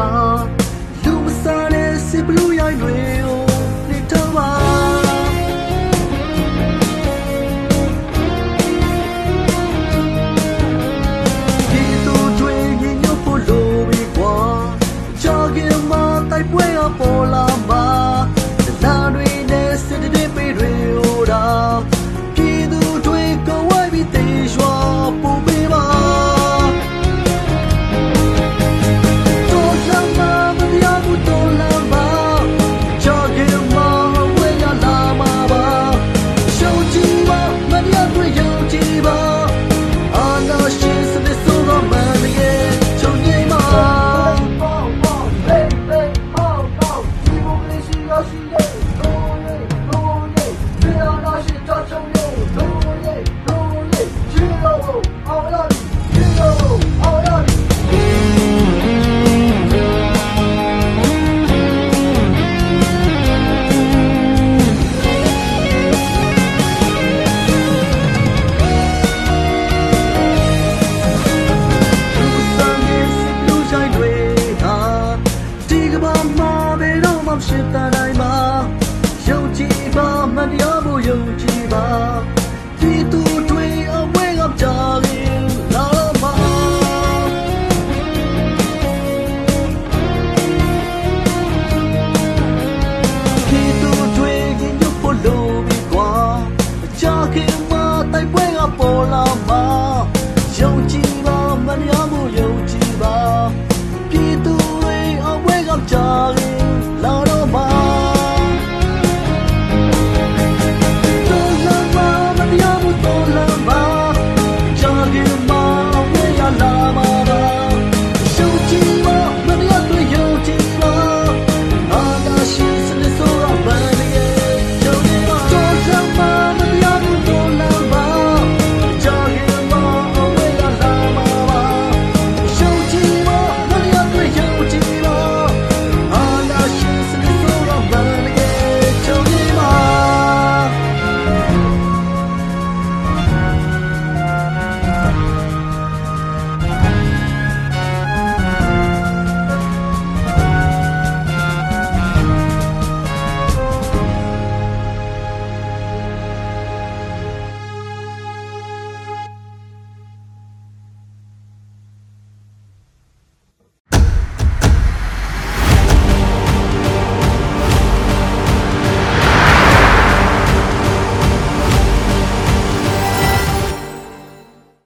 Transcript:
Oh. တိုင်းမှာယုံကြည်ပါမတရားမှုယုံကြည်ပါ